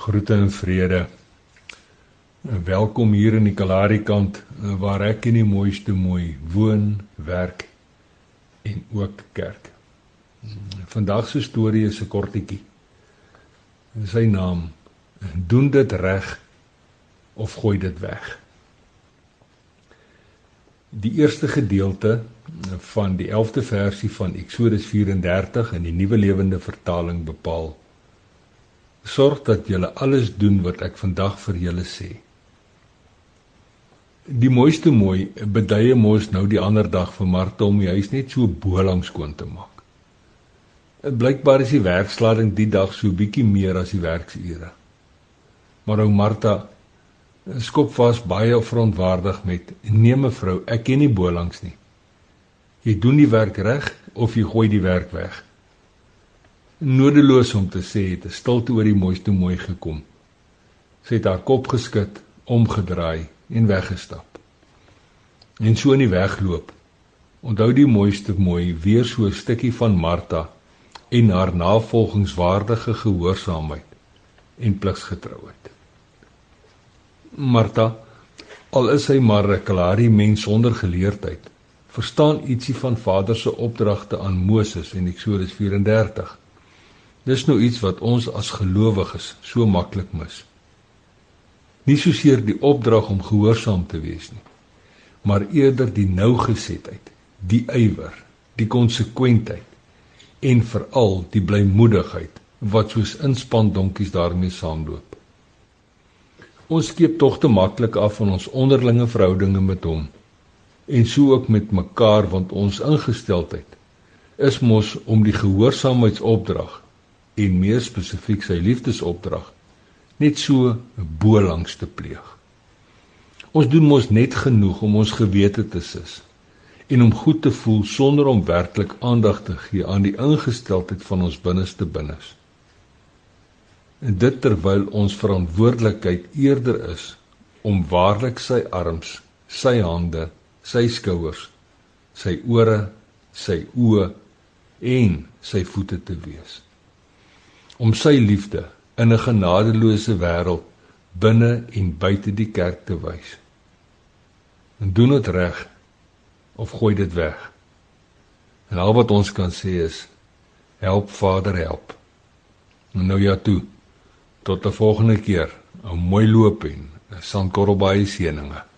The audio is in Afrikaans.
Groete en vrede. Welkom hier in die Kalahari kant waar ek in die mooiste mooi woon, werk en ook kerk. Vandag se storie is 'n kortetjie. Sy naam: Doen dit reg of gooi dit weg. Die eerste gedeelte van die 11de versie van Eksodus 34 in die Nuwe Lewende Vertaling bepaal Sorg dat julle alles doen wat ek vandag vir julle sê. Die mooiste mooi beduie mos nou die ander dag vir Martha om die huis net so bolang skoon te maak. Dit blykbaar is die werkslading die dag so bietjie meer as die werksure. Maar ou Martha skop vas baie verontwaardig met: "Nee mevrou, ek ken nie bolangs nie. Jy doen die werk reg of jy gooi die werk weg." Nodeloos om te sê het 'n stilte oor die mooiste mooi gekom. Sy het haar kop geskud, omgedraai en weggestap. En so in die wegloop. Onthou die mooiste mooi weer so 'n stukkie van Martha en haar navolgingswaardige gehoorsaamheid en pligsgetrouheid. Martha, al is sy maar 'n klare mens sonder geleerdheid, verstaan ietsie van Vader se opdragte aan Moses in Eksodus 34. Dis nou iets wat ons as gelowiges so maklik mis. Nie soseer die opdrag om gehoorsaam te wees nie, maar eerder die nougesetheid, die ywer, die konsekwentheid en veral die blymoedigheid wat soos inspandonkies daarmee saamloop. Ons skiep tog te maklik af van ons onderlinge verhoudinge met hom en so ook met mekaar want ons ingesteldheid is mos om die gehoorsaamheidsopdrag en meer spesifiek sy liefdesopdrag net so bo langs te pleeg. Ons doen mos net genoeg om ons gewete te sis en om goed te voel sonder om werklik aandag te gee aan die ingesteldheid van ons binneste binnes. En dit terwyl ons verantwoordelikheid eerder is om waarlik sy arms, sy hande, sy skouers, sy ore, sy oë en sy voete te wees om sy liefde in 'n genadeloose wêreld binne en buite die kerk te wys. En doen dit reg of gooi dit weg. En al wat ons kan sê is help Vader help. En nou ja toe. Tot 'n volgende keer. 'n Mooi loop en 'n sandkorrel baie seëninge.